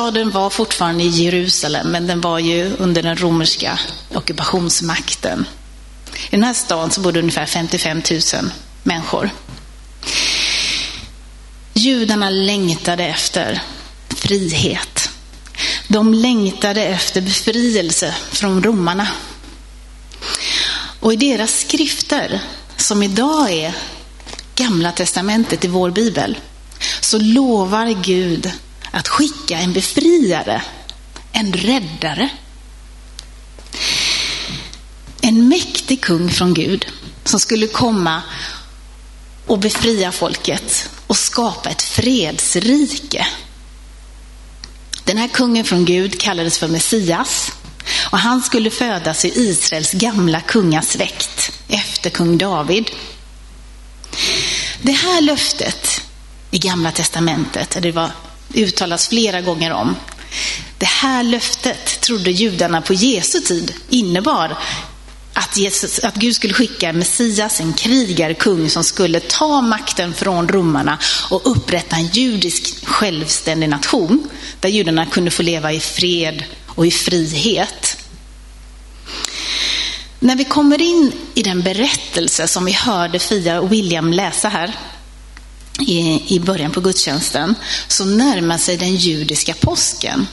Staden var fortfarande i Jerusalem, men den var ju under den romerska ockupationsmakten. I den här staden så bodde ungefär 55 000 människor. Judarna längtade efter frihet. De längtade efter befrielse från romarna. Och i deras skrifter, som idag är Gamla testamentet i vår bibel, så lovar Gud att skicka en befriare, en räddare. En mäktig kung från Gud som skulle komma och befria folket och skapa ett fredsrike. Den här kungen från Gud kallades för Messias och han skulle födas i Israels gamla kungasläkt efter kung David. Det här löftet i Gamla Testamentet, det var uttalas flera gånger om. Det här löftet trodde judarna på Jesu tid innebar att, Jesus, att Gud skulle skicka en Messias, en krigarkung som skulle ta makten från romarna och upprätta en judisk självständig nation där judarna kunde få leva i fred och i frihet. När vi kommer in i den berättelse som vi hörde Fia och William läsa här i, i början på gudstjänsten så närmar sig den judiska påsken.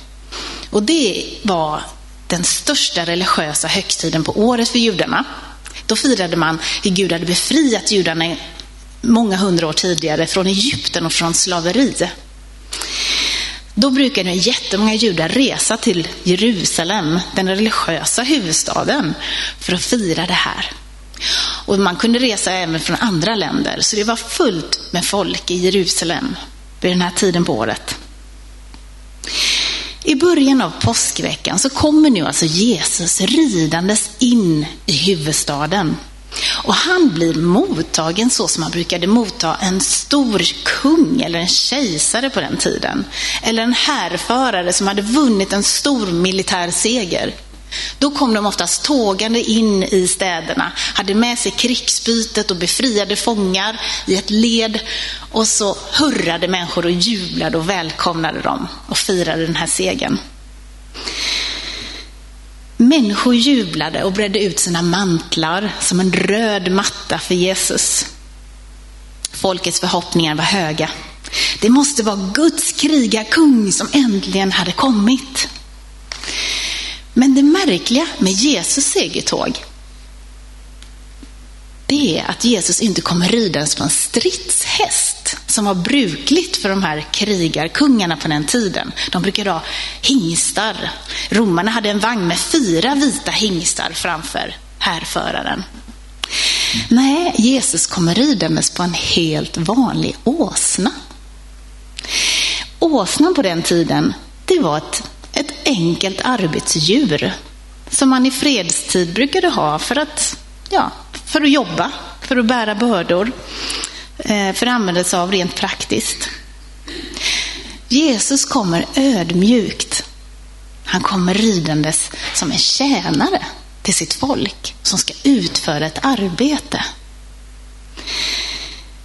Och det var den största religiösa högtiden på året för judarna. Då firade man hur Gud hade befriat judarna många hundra år tidigare från Egypten och från slaveri. Då brukade jättemånga judar resa till Jerusalem, den religiösa huvudstaden, för att fira det här. Och man kunde resa även från andra länder, så det var fullt med folk i Jerusalem vid den här tiden på året. I början av påskveckan så kommer nu alltså Jesus ridandes in i huvudstaden. Och han blir mottagen så som man brukade motta en stor kung eller en kejsare på den tiden. Eller en härförare som hade vunnit en stor militär seger. Då kom de oftast tågande in i städerna, hade med sig krigsbytet och befriade fångar i ett led och så hurrade människor och jublade och välkomnade dem och firade den här segern. Människor jublade och bredde ut sina mantlar som en röd matta för Jesus. Folkets förhoppningar var höga. Det måste vara Guds krigarkung som äntligen hade kommit. Men det märkliga med Jesus segertåg, det är att Jesus inte kommer ridandes på en stridshäst som var brukligt för de här krigarkungarna på den tiden. De brukade ha hingstar. Romarna hade en vagn med fyra vita hingstar framför härföraren. Nej, Jesus kommer ridandes på en helt vanlig åsna. Åsnan på den tiden, det var ett ett enkelt arbetsdjur som man i fredstid brukade ha för att, ja, för att jobba, för att bära bördor, eh, för att använda sig av rent praktiskt. Jesus kommer ödmjukt. Han kommer ridandes som en tjänare till sitt folk som ska utföra ett arbete.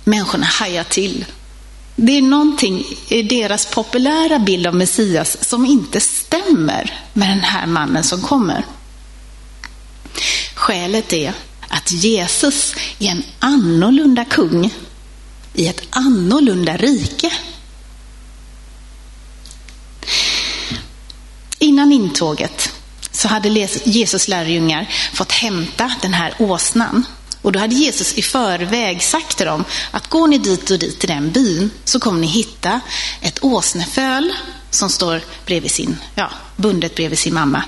Människorna hajar till det är någonting i deras populära bild av Messias som inte stämmer med den här mannen som kommer. Skälet är att Jesus är en annorlunda kung i ett annorlunda rike. Innan intåget så hade Jesus lärjungar fått hämta den här åsnan och då hade Jesus i förväg sagt till dem att går ni dit och dit till den byn så kommer ni hitta ett åsneföl som står bredvid sin, ja, bundet bredvid sin mamma.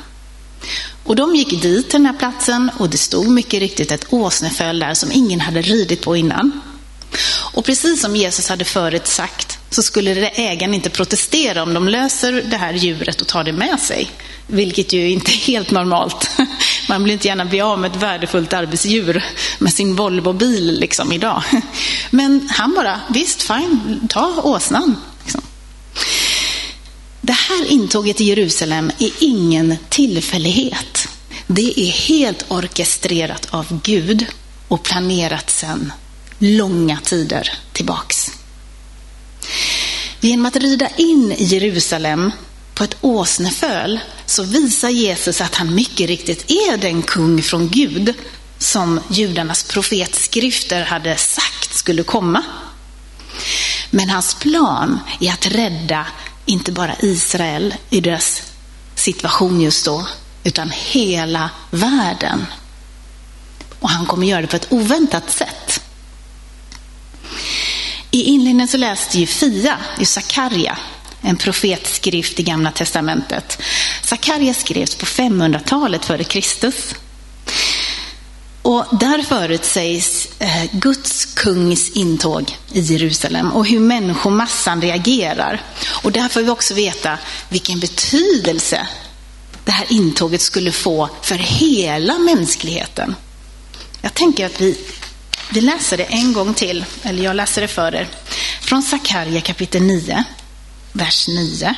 Och de gick dit till den här platsen och det stod mycket riktigt ett åsneföl där som ingen hade ridit på innan. Och precis som Jesus hade förut sagt så skulle ägaren inte protestera om de löser det här djuret och tar det med sig. Vilket ju inte är helt normalt. Man vill inte gärna bli av med ett värdefullt arbetsdjur med sin Volvo-bil liksom idag. Men han bara, visst, fine, ta åsnan. Liksom. Det här intåget i Jerusalem är ingen tillfällighet. Det är helt orkestrerat av Gud och planerat sedan långa tider tillbaks. Genom att rida in i Jerusalem på ett åsneföl så visar Jesus att han mycket riktigt är den kung från Gud som judarnas profetskrifter hade sagt skulle komma. Men hans plan är att rädda inte bara Israel i deras situation just då, utan hela världen. Och han kommer göra det på ett oväntat sätt. I inledningen så läste ju Fia i Sakarja, en profetskrift i Gamla Testamentet. Sakarja skrevs på 500-talet före Kristus. Och där förutsägs eh, Guds kungs intåg i Jerusalem och hur människomassan reagerar. Och där får vi också veta vilken betydelse det här intåget skulle få för hela mänskligheten. Jag tänker att vi, vi läser det en gång till, eller jag läser det för er. Från Sakarja kapitel 9, vers 9.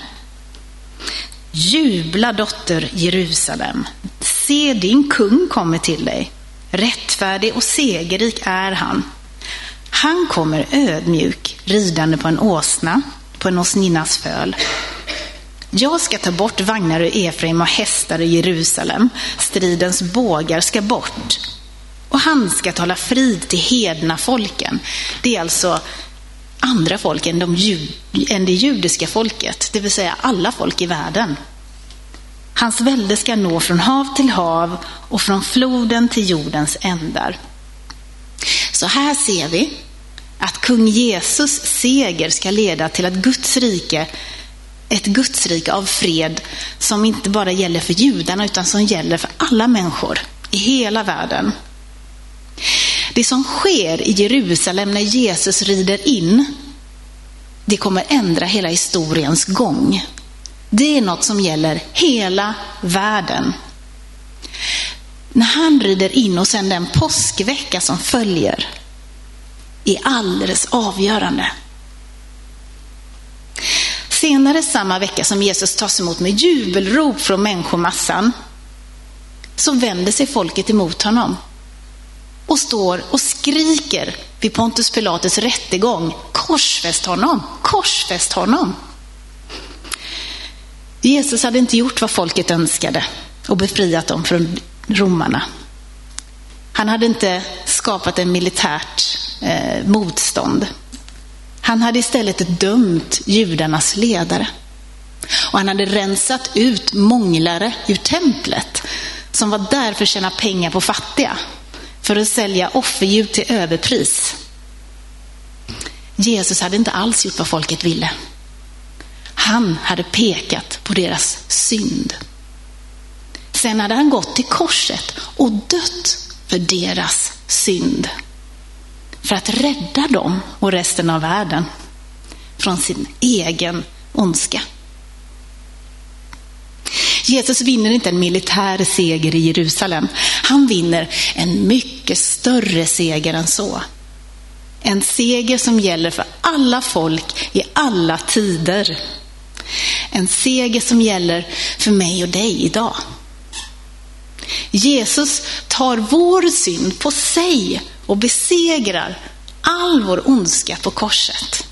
Jubla dotter Jerusalem, se din kung kommer till dig. Rättfärdig och segerrik är han. Han kommer ödmjuk, ridande på en åsna, på en åsninnas föl. Jag ska ta bort vagnar ur Efraim och hästar ur Jerusalem. Stridens bågar ska bort. Och han ska tala frid till hedna folken. Det är alltså andra folk än, de, än det judiska folket, det vill säga alla folk i världen. Hans välde ska nå från hav till hav och från floden till jordens ändar. Så här ser vi att kung Jesus seger ska leda till att Guds rike, ett Guds rike av fred som inte bara gäller för judarna utan som gäller för alla människor i hela världen. Det som sker i Jerusalem när Jesus rider in, det kommer ändra hela historiens gång. Det är något som gäller hela världen. När han rider in och sen den påskvecka som följer är alldeles avgörande. Senare samma vecka som Jesus tas emot med jubelrop från människomassan så vänder sig folket emot honom och står och skriker vid Pontus Pilatus rättegång. Korsfäst honom! Korsfäst honom! Jesus hade inte gjort vad folket önskade och befriat dem från romarna. Han hade inte skapat en militärt eh, motstånd. Han hade istället dömt judarnas ledare. Och han hade rensat ut månglare ur templet som var där för att tjäna pengar på fattiga, för att sälja offerdjur till överpris. Jesus hade inte alls gjort vad folket ville. Han hade pekat på deras synd. Sen hade han gått till korset och dött för deras synd. För att rädda dem och resten av världen från sin egen ondska. Jesus vinner inte en militär seger i Jerusalem. Han vinner en mycket större seger än så. En seger som gäller för alla folk i alla tider. En seger som gäller för mig och dig idag. Jesus tar vår synd på sig och besegrar all vår ondska på korset.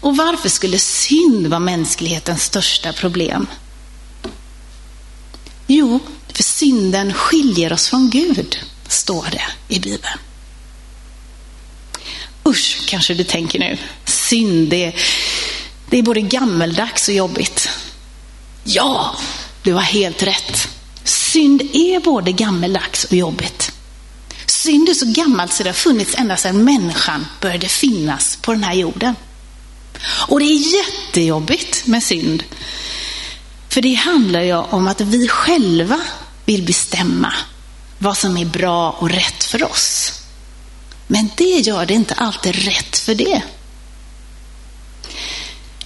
Och varför skulle synd vara mänsklighetens största problem? För synden skiljer oss från Gud, står det i Bibeln. Usch, kanske du tänker nu. Synd, det, det är både gammeldags och jobbigt. Ja, du har helt rätt. Synd är både gammeldags och jobbigt. Synd är så gammalt så det har funnits ända sedan människan började finnas på den här jorden. Och det är jättejobbigt med synd. För det handlar ju om att vi själva vill bestämma vad som är bra och rätt för oss. Men det gör det inte alltid rätt för det.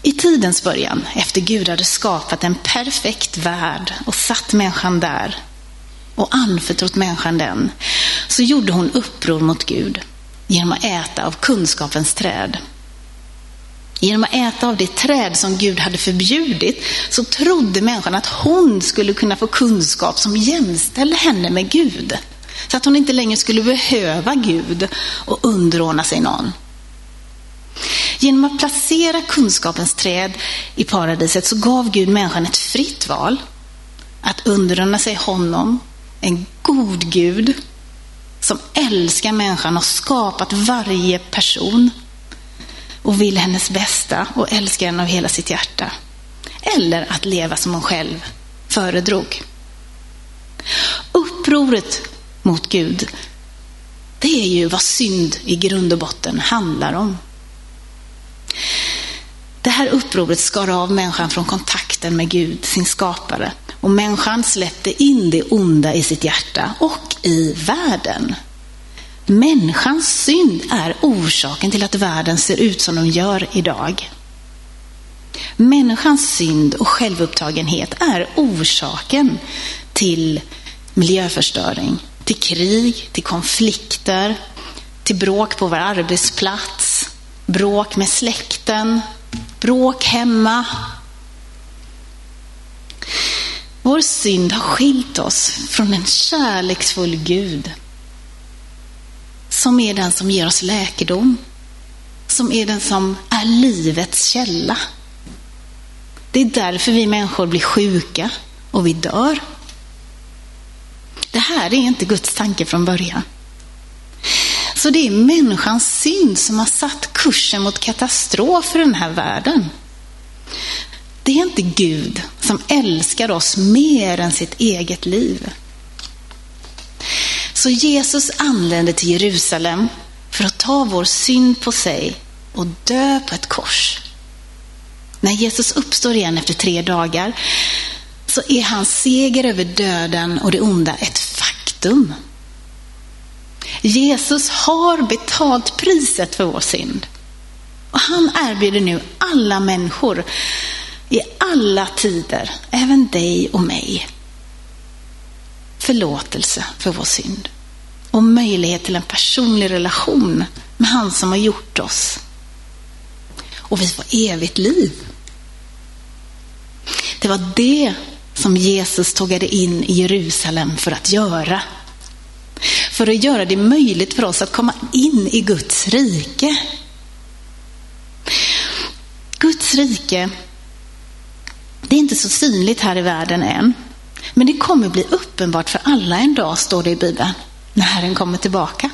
I tidens början, efter Gud hade skapat en perfekt värld och satt människan där och anförtrott människan den, så gjorde hon uppror mot Gud genom att äta av kunskapens träd. Genom att äta av det träd som Gud hade förbjudit så trodde människan att hon skulle kunna få kunskap som jämställde henne med Gud. Så att hon inte längre skulle behöva Gud och underordna sig någon. Genom att placera kunskapens träd i paradiset så gav Gud människan ett fritt val att underordna sig honom, en god Gud som älskar människan och skapat varje person och vill hennes bästa och älskar henne av hela sitt hjärta. Eller att leva som hon själv föredrog. Upproret mot Gud, det är ju vad synd i grund och botten handlar om. Det här upproret skar av människan från kontakten med Gud, sin skapare. Och människan släppte in det onda i sitt hjärta och i världen. Människans synd är orsaken till att världen ser ut som den gör idag. Människans synd och självupptagenhet är orsaken till miljöförstöring, till krig, till konflikter, till bråk på vår arbetsplats, bråk med släkten, bråk hemma. Vår synd har skilt oss från en kärleksfull Gud som är den som ger oss läkedom, som är den som är livets källa. Det är därför vi människor blir sjuka och vi dör. Det här är inte Guds tanke från början. Så det är människans synd som har satt kursen mot katastrof i den här världen. Det är inte Gud som älskar oss mer än sitt eget liv. Så Jesus anlände till Jerusalem för att ta vår synd på sig och dö på ett kors. När Jesus uppstår igen efter tre dagar så är hans seger över döden och det onda ett faktum. Jesus har betalt priset för vår synd. Och han erbjuder nu alla människor i alla tider, även dig och mig, förlåtelse för vår synd och möjlighet till en personlig relation med han som har gjort oss. Och vi får evigt liv. Det var det som Jesus tågade in i Jerusalem för att göra. För att göra det möjligt för oss att komma in i Guds rike. Guds rike, det är inte så synligt här i världen än. Men det kommer bli uppenbart för alla en dag, står det i Bibeln, när Herren kommer tillbaka.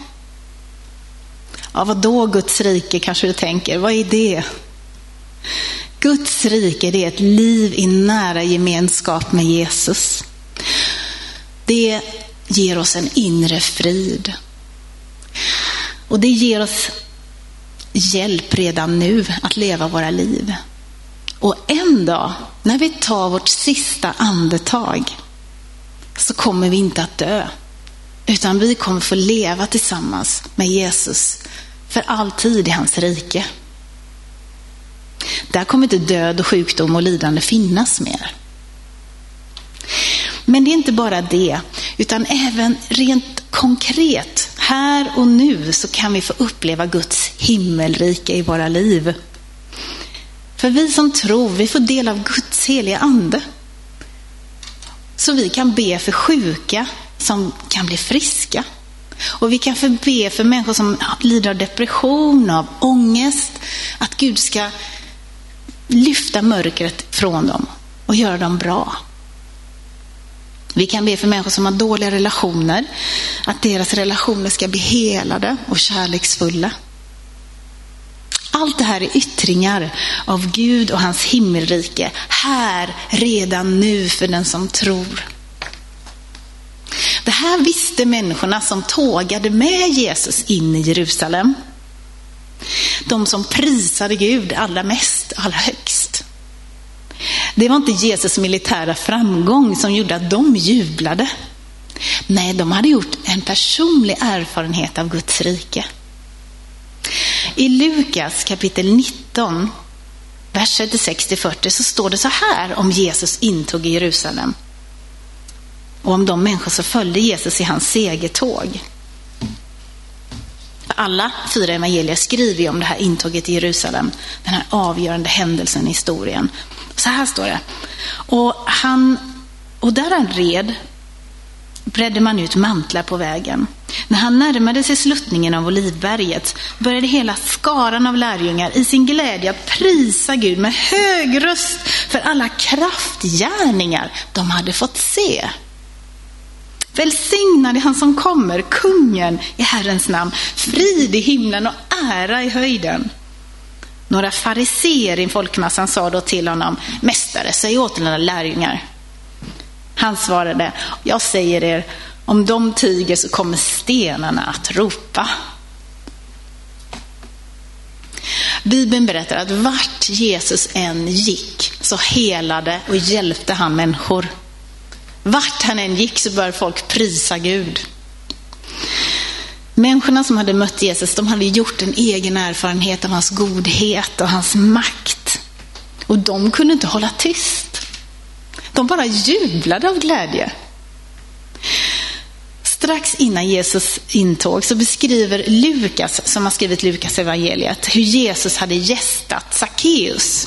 Ja, vad då Guds rike kanske du tänker, vad är det? Guds rike det är ett liv i nära gemenskap med Jesus. Det ger oss en inre frid. Och det ger oss hjälp redan nu att leva våra liv. Och en dag, när vi tar vårt sista andetag, så kommer vi inte att dö. Utan vi kommer få leva tillsammans med Jesus för alltid i hans rike. Där kommer inte död och sjukdom och lidande finnas mer. Men det är inte bara det, utan även rent konkret, här och nu, så kan vi få uppleva Guds himmelrike i våra liv. För vi som tror, vi får del av Guds heliga ande. Så vi kan be för sjuka som kan bli friska. Och vi kan be för människor som lider av depression, av ångest, att Gud ska lyfta mörkret från dem och göra dem bra. Vi kan be för människor som har dåliga relationer, att deras relationer ska bli helade och kärleksfulla. Allt det här är yttringar av Gud och hans himmelrike, här, redan nu för den som tror. Det här visste människorna som tågade med Jesus in i Jerusalem. De som prisade Gud allra mest, allra högst. Det var inte Jesus militära framgång som gjorde att de jublade. Nej, de hade gjort en personlig erfarenhet av Guds rike. I Lukas kapitel 19, vers 36-40 så står det så här om Jesus intog i Jerusalem och om de människor som följde Jesus i hans segertåg. Alla fyra evangelier skriver ju om det här intåget i Jerusalem, den här avgörande händelsen i historien. Så här står det. Och, han, och där han red bredde man ut mantlar på vägen. När han närmade sig sluttningen av Olivberget började hela skaran av lärjungar i sin glädje att prisa Gud med hög röst för alla kraftgärningar de hade fått se. Välsignad är han som kommer, kungen i Herrens namn, frid i himlen och ära i höjden. Några fariseer i folkmassan sa då till honom, Mästare, säg åt dina lärjungar. Han svarade, jag säger er, om de tiger så kommer stenarna att ropa. Bibeln berättar att vart Jesus än gick så helade och hjälpte han människor. Vart han än gick så började folk prisa Gud. Människorna som hade mött Jesus, de hade gjort en egen erfarenhet av hans godhet och hans makt. Och de kunde inte hålla tyst. De bara jublade av glädje. Strax innan Jesus intåg så beskriver Lukas, som har skrivit Lukas evangeliet, hur Jesus hade gästat Sackeus.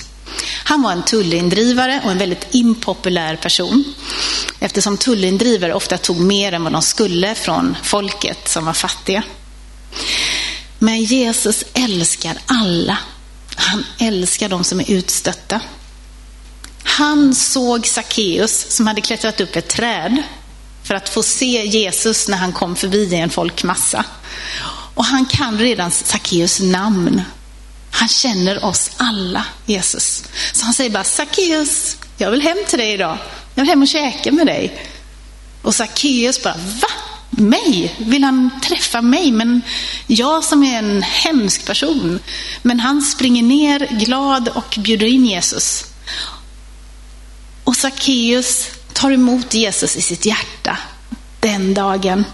Han var en tullindrivare och en väldigt impopulär person. Eftersom tullindrivare ofta tog mer än vad de skulle från folket som var fattiga. Men Jesus älskar alla. Han älskar de som är utstötta. Han såg Sackeus som hade klättrat upp ett träd för att få se Jesus när han kom förbi i en folkmassa. Och han kan redan Sackeus namn. Han känner oss alla, Jesus. Så han säger bara, Sackeus, jag vill hem till dig idag. Jag vill hem och käka med dig. Och Sackeus bara, va? Mig? Vill han träffa mig? Men jag som är en hemsk person. Men han springer ner glad och bjuder in Jesus. Och Sackeus tar emot Jesus i sitt hjärta den dagen.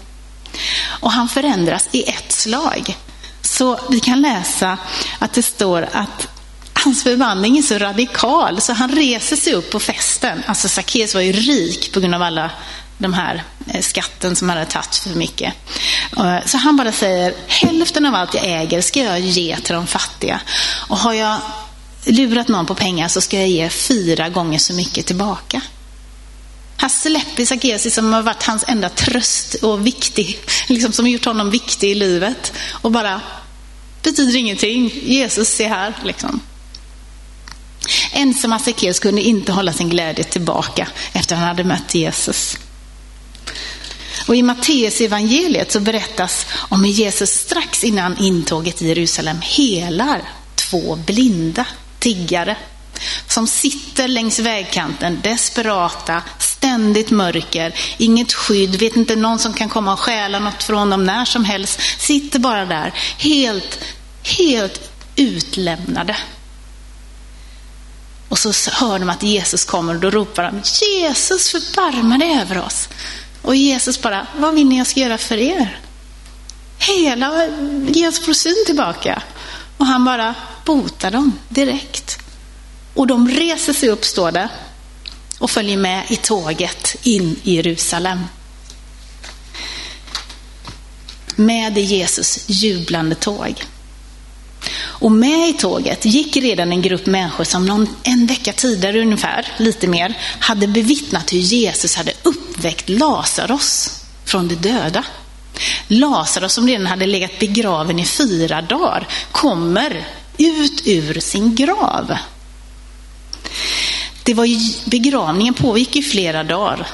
Och han förändras i ett slag. Så vi kan läsa att det står att hans förvandling är så radikal så han reser sig upp på festen. Alltså Sackeus var ju rik på grund av alla de här eh, skatten som han hade tagit för mycket. Eh, så han bara säger, hälften av allt jag äger ska jag ge till de fattiga. Och har jag lurat någon på pengar så ska jag ge fyra gånger så mycket tillbaka. Han släpper Sackeus som har varit hans enda tröst och viktig, liksom som har gjort honom viktig i livet. Och bara, betyder ingenting. Jesus är här. Liksom. Ensamma Sackeus kunde inte hålla sin glädje tillbaka efter att han hade mött Jesus. Och I Matteus evangeliet så berättas om hur Jesus strax innan intåget i Jerusalem helar två blinda tiggare som sitter längs vägkanten, desperata, ständigt mörker, inget skydd, vet inte någon som kan komma och stjäla något från dem när som helst, sitter bara där, helt, helt utlämnade. Och så hör de att Jesus kommer och då ropar de Jesus förbarma dig över oss. Och Jesus bara, vad vill ni jag ska göra för er? Hela, ge oss prosyn syn tillbaka. Och han bara botar dem direkt. Och de reser sig upp, står det, och följer med i tåget in i Jerusalem. Med i Jesus jublande tåg. Och med i tåget gick redan en grupp människor som någon, en vecka tidigare ungefär, lite mer, hade bevittnat hur Jesus hade uppväckt Lazarus från de döda. Lazarus som redan hade legat begraven i fyra dagar kommer ut ur sin grav. Det var ju, begravningen pågick i flera dagar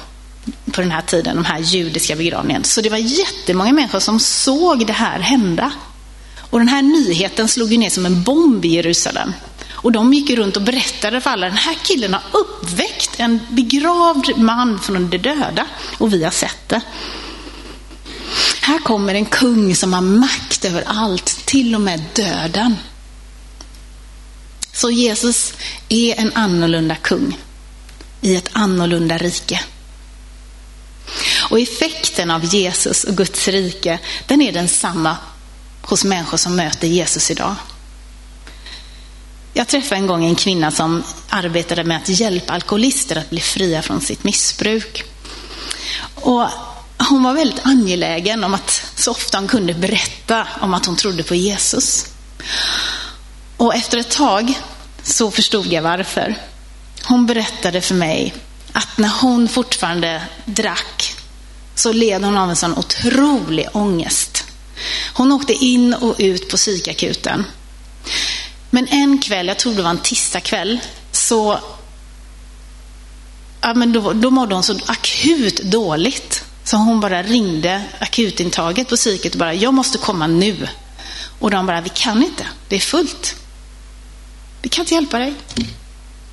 på den här tiden, den här judiska begravningen. Så det var jättemånga människor som såg det här hända. Och den här nyheten slog ju ner som en bomb i Jerusalem. Och de gick runt och berättade för alla, den här killen har uppväckt en begravd man från de döda. Och vi har sett det. Här kommer en kung som har makt över allt, till och med döden. Så Jesus är en annorlunda kung i ett annorlunda rike. Och effekten av Jesus och Guds rike, den är densamma hos människor som möter Jesus idag. Jag träffade en gång en kvinna som arbetade med att hjälpa alkoholister att bli fria från sitt missbruk. Och hon var väldigt angelägen om att så ofta hon kunde berätta om att hon trodde på Jesus. Och efter ett tag så förstod jag varför. Hon berättade för mig att när hon fortfarande drack så led hon av en sån otrolig ångest. Hon åkte in och ut på psykakuten. Men en kväll, jag tror det var en tisdagkväll, så ja, men då, då mådde hon så akut dåligt. Så hon bara ringde akutintaget på psyket och bara, jag måste komma nu. Och de bara, vi kan inte, det är fullt. Vi kan inte hjälpa dig.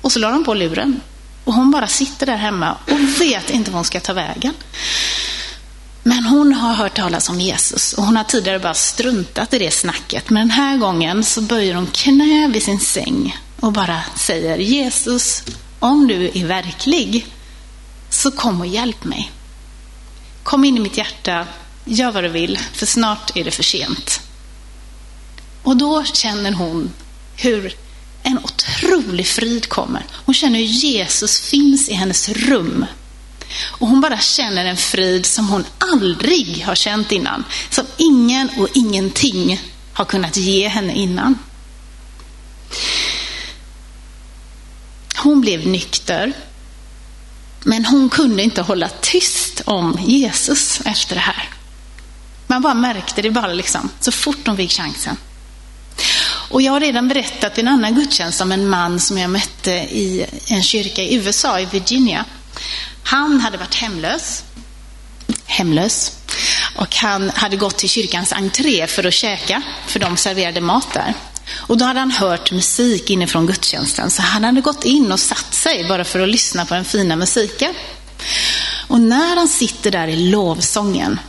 Och så la de på luren. Och hon bara sitter där hemma och vet inte vad hon ska ta vägen. Men hon har hört talas om Jesus och hon har tidigare bara struntat i det snacket. Men den här gången så böjer hon knä vid sin säng och bara säger Jesus, om du är verklig, så kom och hjälp mig. Kom in i mitt hjärta, gör vad du vill, för snart är det för sent. Och då känner hon hur en otrolig frid kommer. Hon känner hur Jesus finns i hennes rum. Och hon bara känner en frid som hon aldrig har känt innan. Som ingen och ingenting har kunnat ge henne innan. Hon blev nykter. Men hon kunde inte hålla tyst om Jesus efter det här. Man bara märkte det bara liksom, så fort hon fick chansen. Och jag har redan berättat i en annan gudstjänst om en man som jag mötte i en kyrka i USA, i Virginia. Han hade varit hemlös. Hemlös. Och han hade gått till kyrkans entré för att käka, för de serverade mat där. Och då hade han hört musik inifrån gudstjänsten, så han hade gått in och satt sig bara för att lyssna på den fina musiken. Och när han sitter där i lovsången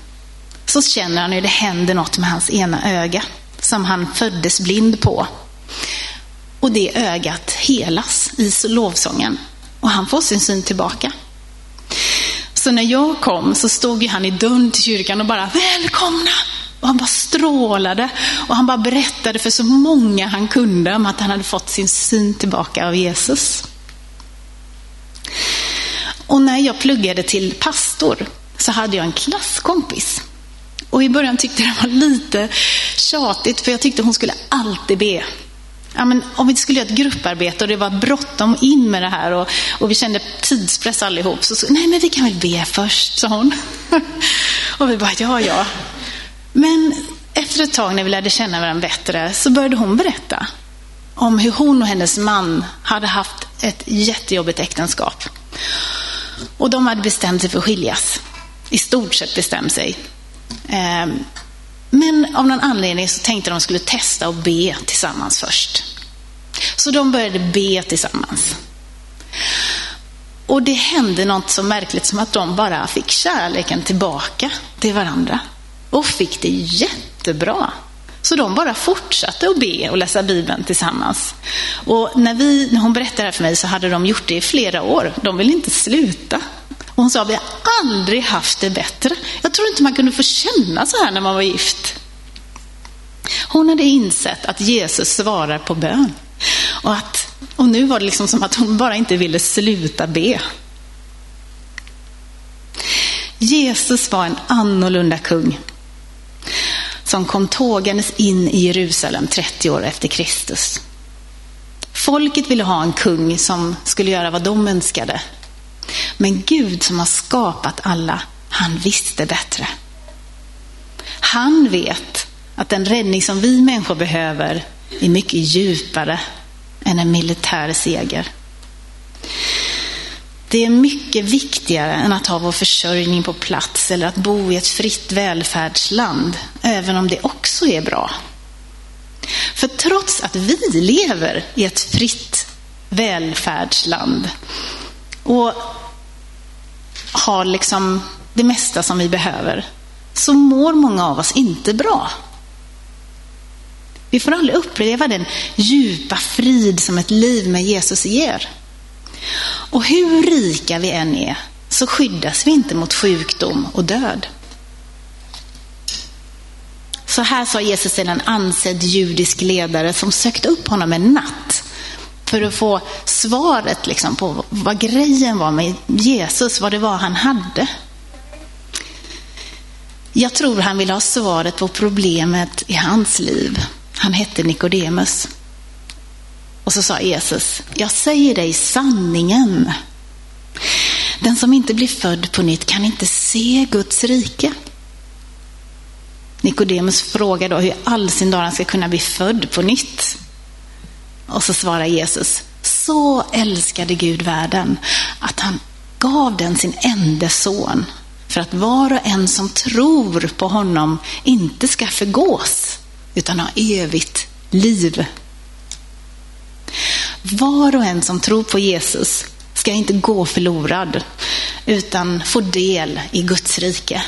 så känner han hur det händer något med hans ena öga som han föddes blind på. Och det ögat helas i lovsången och han får sin syn tillbaka. Så när jag kom så stod han i dörren till kyrkan och bara välkomna! Och han bara strålade och han bara berättade för så många han kunde om att han hade fått sin syn tillbaka av Jesus. Och när jag pluggade till pastor så hade jag en klasskompis och i början tyckte jag det var lite tjatigt, för jag tyckte hon skulle alltid be. Ja, men om vi skulle göra ett grupparbete och det var bråttom in med det här och, och vi kände tidspress allihop, så, så nej men vi kan väl be först, sa hon. och vi bara, ja ja. Men efter ett tag när vi lärde känna varandra bättre så började hon berätta om hur hon och hennes man hade haft ett jättejobbigt äktenskap. Och de hade bestämt sig för att skiljas. I stort sett bestämt sig. Ehm, men av någon anledning så tänkte de skulle testa och be tillsammans först. Så de började be tillsammans. Och det hände något så märkligt som att de bara fick kärleken tillbaka till varandra. Och fick det jättebra. Så de bara fortsatte att be och läsa Bibeln tillsammans. Och när, vi, när hon berättade det här för mig så hade de gjort det i flera år. De ville inte sluta. Och hon sa, vi har aldrig haft det bättre. Jag tror inte man kunde få känna så här när man var gift. Hon hade insett att Jesus svarar på bön. Och, att, och nu var det liksom som att hon bara inte ville sluta be. Jesus var en annorlunda kung som kom tågandes in i Jerusalem 30 år efter Kristus. Folket ville ha en kung som skulle göra vad de önskade men Gud som har skapat alla, han visste bättre. Han vet att den räddning som vi människor behöver är mycket djupare än en militär seger. Det är mycket viktigare än att ha vår försörjning på plats eller att bo i ett fritt välfärdsland, även om det också är bra. För trots att vi lever i ett fritt välfärdsland och har liksom det mesta som vi behöver, så mår många av oss inte bra. Vi får aldrig uppleva den djupa frid som ett liv med Jesus ger. Och hur rika vi än är, så skyddas vi inte mot sjukdom och död. Så här sa Jesus till en ansedd judisk ledare som sökte upp honom en natt för att få svaret liksom på vad grejen var med Jesus, vad det var han hade. Jag tror han ville ha svaret på problemet i hans liv. Han hette Nikodemus. Och så sa Jesus, jag säger dig sanningen. Den som inte blir född på nytt kan inte se Guds rike. Nikodemus frågar då hur all sin dag han ska kunna bli född på nytt. Och så svarar Jesus, så älskade Gud världen att han gav den sin enda son för att var och en som tror på honom inte ska förgås utan ha evigt liv. Var och en som tror på Jesus ska inte gå förlorad utan få del i Guds rike.